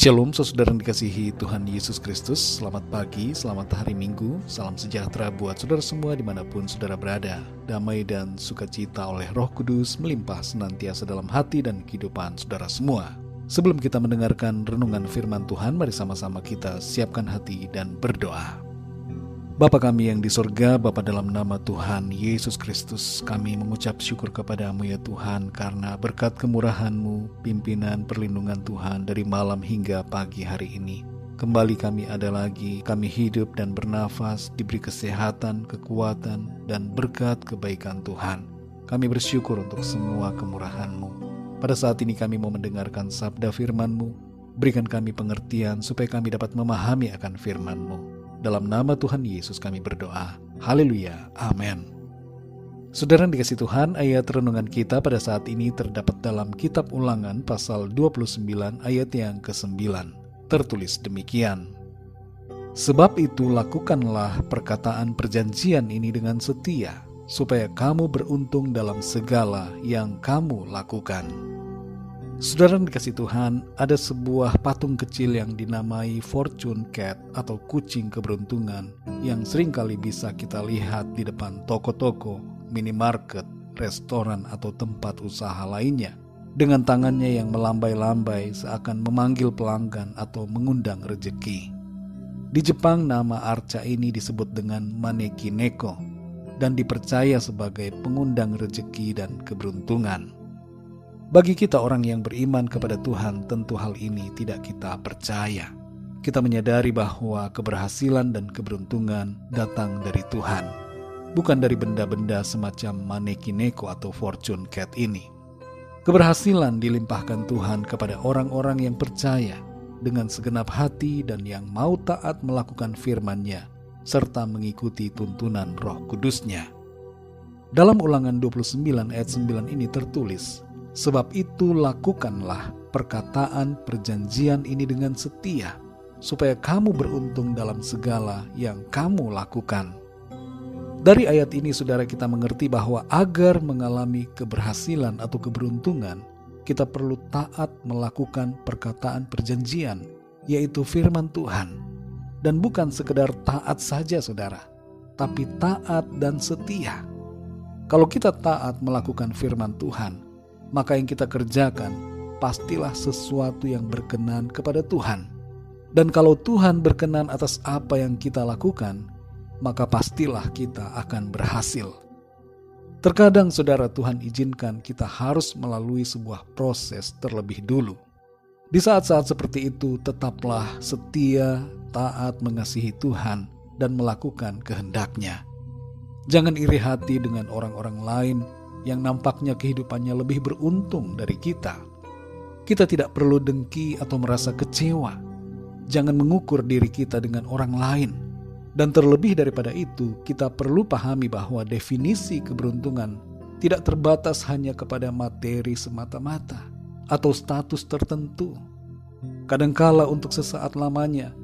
Shalom saudara yang dikasihi Tuhan Yesus Kristus. Selamat pagi, selamat hari Minggu. Salam sejahtera buat saudara semua di mana pun saudara berada. Damai dan sukacita oleh roh kudus melimpah senantiasa dalam hati dan kehidupan saudara semua. Sebelum kita mendengarkan renungan firman Tuhan Mari sama-sama kita siapkan hati dan berdoa Bapa kami yang di sorga, Bapa dalam nama Tuhan Yesus Kristus, kami mengucap syukur kepadamu ya Tuhan, karena berkat kemurahan-Mu, pimpinan perlindungan Tuhan dari malam hingga pagi hari ini. Kembali kami ada lagi, kami hidup dan bernafas, diberi kesehatan, kekuatan, dan berkat kebaikan Tuhan. Kami bersyukur untuk semua kemurahan-Mu. Pada saat ini kami mau mendengarkan sabda firman-Mu, berikan kami pengertian supaya kami dapat memahami akan firman-Mu. Dalam nama Tuhan Yesus kami berdoa. Haleluya. Amin. Saudara yang dikasih Tuhan, ayat renungan kita pada saat ini terdapat dalam kitab ulangan pasal 29 ayat yang ke-9. Tertulis demikian. Sebab itu lakukanlah perkataan perjanjian ini dengan setia, supaya kamu beruntung dalam segala yang kamu lakukan. Saudara dikasih Tuhan, ada sebuah patung kecil yang dinamai Fortune Cat atau kucing keberuntungan yang sering kali bisa kita lihat di depan toko-toko, minimarket, restoran atau tempat usaha lainnya. Dengan tangannya yang melambai-lambai seakan memanggil pelanggan atau mengundang rejeki. Di Jepang nama arca ini disebut dengan Maneki Neko dan dipercaya sebagai pengundang rejeki dan keberuntungan. Bagi kita orang yang beriman kepada Tuhan, tentu hal ini tidak kita percaya. Kita menyadari bahwa keberhasilan dan keberuntungan datang dari Tuhan, bukan dari benda-benda semacam maneki neko atau fortune cat ini. Keberhasilan dilimpahkan Tuhan kepada orang-orang yang percaya dengan segenap hati dan yang mau taat melakukan firman-Nya serta mengikuti tuntunan Roh Kudusnya. Dalam Ulangan 29 ayat 9 ini tertulis, Sebab itu lakukanlah perkataan perjanjian ini dengan setia, supaya kamu beruntung dalam segala yang kamu lakukan. Dari ayat ini saudara kita mengerti bahwa agar mengalami keberhasilan atau keberuntungan, kita perlu taat melakukan perkataan perjanjian, yaitu firman Tuhan. Dan bukan sekedar taat saja saudara, tapi taat dan setia. Kalau kita taat melakukan firman Tuhan, maka yang kita kerjakan pastilah sesuatu yang berkenan kepada Tuhan. Dan kalau Tuhan berkenan atas apa yang kita lakukan, maka pastilah kita akan berhasil. Terkadang saudara Tuhan izinkan kita harus melalui sebuah proses terlebih dulu. Di saat-saat seperti itu tetaplah setia, taat mengasihi Tuhan, dan melakukan kehendaknya. Jangan iri hati dengan orang-orang lain yang nampaknya kehidupannya lebih beruntung dari kita. Kita tidak perlu dengki atau merasa kecewa. Jangan mengukur diri kita dengan orang lain. Dan terlebih daripada itu, kita perlu pahami bahwa definisi keberuntungan tidak terbatas hanya kepada materi semata-mata atau status tertentu. Kadangkala untuk sesaat lamanya,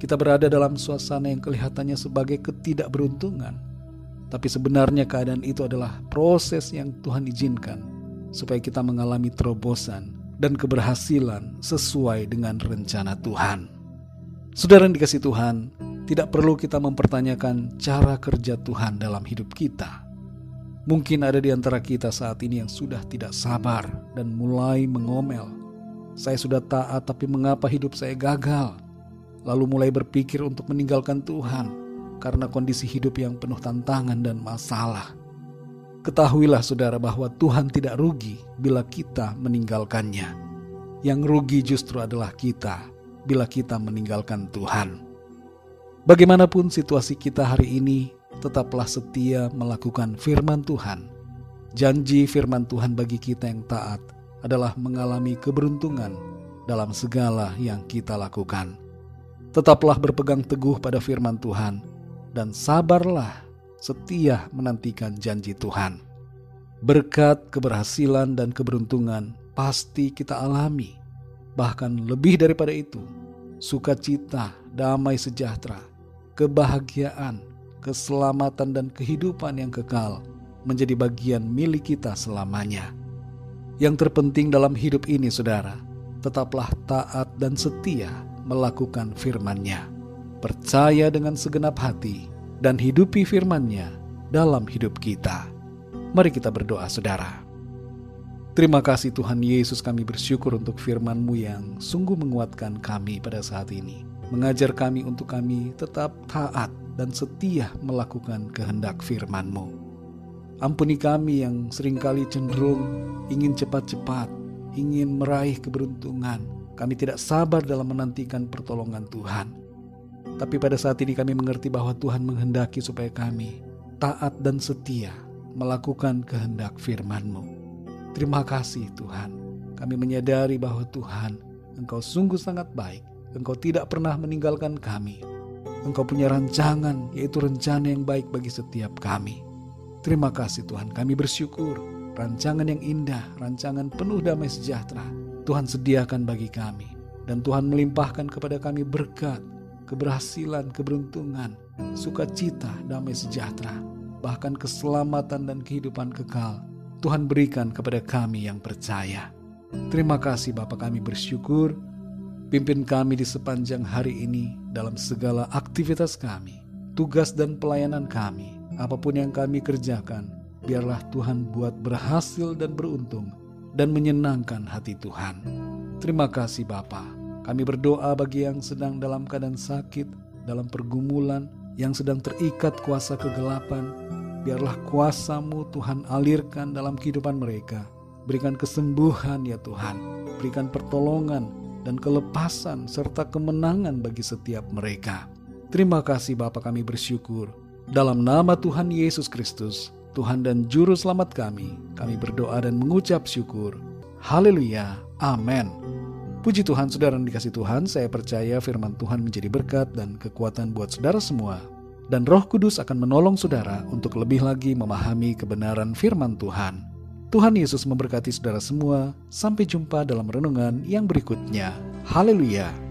kita berada dalam suasana yang kelihatannya sebagai ketidakberuntungan tapi sebenarnya keadaan itu adalah proses yang Tuhan izinkan supaya kita mengalami terobosan dan keberhasilan sesuai dengan rencana Tuhan. Saudara yang dikasih Tuhan, tidak perlu kita mempertanyakan cara kerja Tuhan dalam hidup kita. Mungkin ada di antara kita saat ini yang sudah tidak sabar dan mulai mengomel. Saya sudah taat tapi mengapa hidup saya gagal? Lalu mulai berpikir untuk meninggalkan Tuhan karena kondisi hidup yang penuh tantangan dan masalah. Ketahuilah saudara bahwa Tuhan tidak rugi bila kita meninggalkannya. Yang rugi justru adalah kita bila kita meninggalkan Tuhan. Bagaimanapun situasi kita hari ini, tetaplah setia melakukan firman Tuhan. Janji firman Tuhan bagi kita yang taat adalah mengalami keberuntungan dalam segala yang kita lakukan. Tetaplah berpegang teguh pada firman Tuhan dan sabarlah setia menantikan janji Tuhan. Berkat, keberhasilan, dan keberuntungan pasti kita alami. Bahkan lebih daripada itu, sukacita, damai sejahtera, kebahagiaan, keselamatan, dan kehidupan yang kekal menjadi bagian milik kita selamanya. Yang terpenting dalam hidup ini, saudara, tetaplah taat dan setia melakukan firman-Nya. Percaya dengan segenap hati dan hidupi firman-Nya dalam hidup kita. Mari kita berdoa saudara. Terima kasih Tuhan Yesus kami bersyukur untuk firman-Mu yang sungguh menguatkan kami pada saat ini. Mengajar kami untuk kami tetap taat dan setia melakukan kehendak firman-Mu. Ampuni kami yang sering kali cenderung ingin cepat-cepat, ingin meraih keberuntungan. Kami tidak sabar dalam menantikan pertolongan Tuhan. Tapi pada saat ini kami mengerti bahwa Tuhan menghendaki supaya kami taat dan setia melakukan kehendak firman-Mu. Terima kasih Tuhan. Kami menyadari bahwa Tuhan, Engkau sungguh sangat baik. Engkau tidak pernah meninggalkan kami. Engkau punya rancangan, yaitu rencana yang baik bagi setiap kami. Terima kasih Tuhan, kami bersyukur. Rancangan yang indah, rancangan penuh damai sejahtera, Tuhan sediakan bagi kami. Dan Tuhan melimpahkan kepada kami berkat, keberhasilan, keberuntungan, sukacita, damai sejahtera, bahkan keselamatan dan kehidupan kekal Tuhan berikan kepada kami yang percaya. Terima kasih Bapak kami bersyukur, pimpin kami di sepanjang hari ini dalam segala aktivitas kami, tugas dan pelayanan kami, apa pun yang kami kerjakan, biarlah Tuhan buat berhasil dan beruntung dan menyenangkan hati Tuhan. Terima kasih Bapa. Kami berdoa bagi yang sedang dalam keadaan sakit, dalam pergumulan, yang sedang terikat kuasa kegelapan, Biarlah kuasamu Tuhan alirkan dalam kehidupan mereka. Berikan kesembuhan ya Tuhan. Berikan pertolongan dan kelepasan serta kemenangan bagi setiap mereka. Terima kasih Bapa kami bersyukur. Dalam nama Tuhan Yesus Kristus, Tuhan dan Juru Selamat kami, kami berdoa dan mengucap syukur. Haleluya. Amin. Puji Tuhan, saudara yang dikasih Tuhan, saya percaya firman Tuhan menjadi berkat dan kekuatan buat saudara semua dan Roh Kudus akan menolong saudara untuk lebih lagi memahami kebenaran firman Tuhan. Tuhan Yesus memberkati saudara semua. Sampai jumpa dalam renungan yang berikutnya. Haleluya!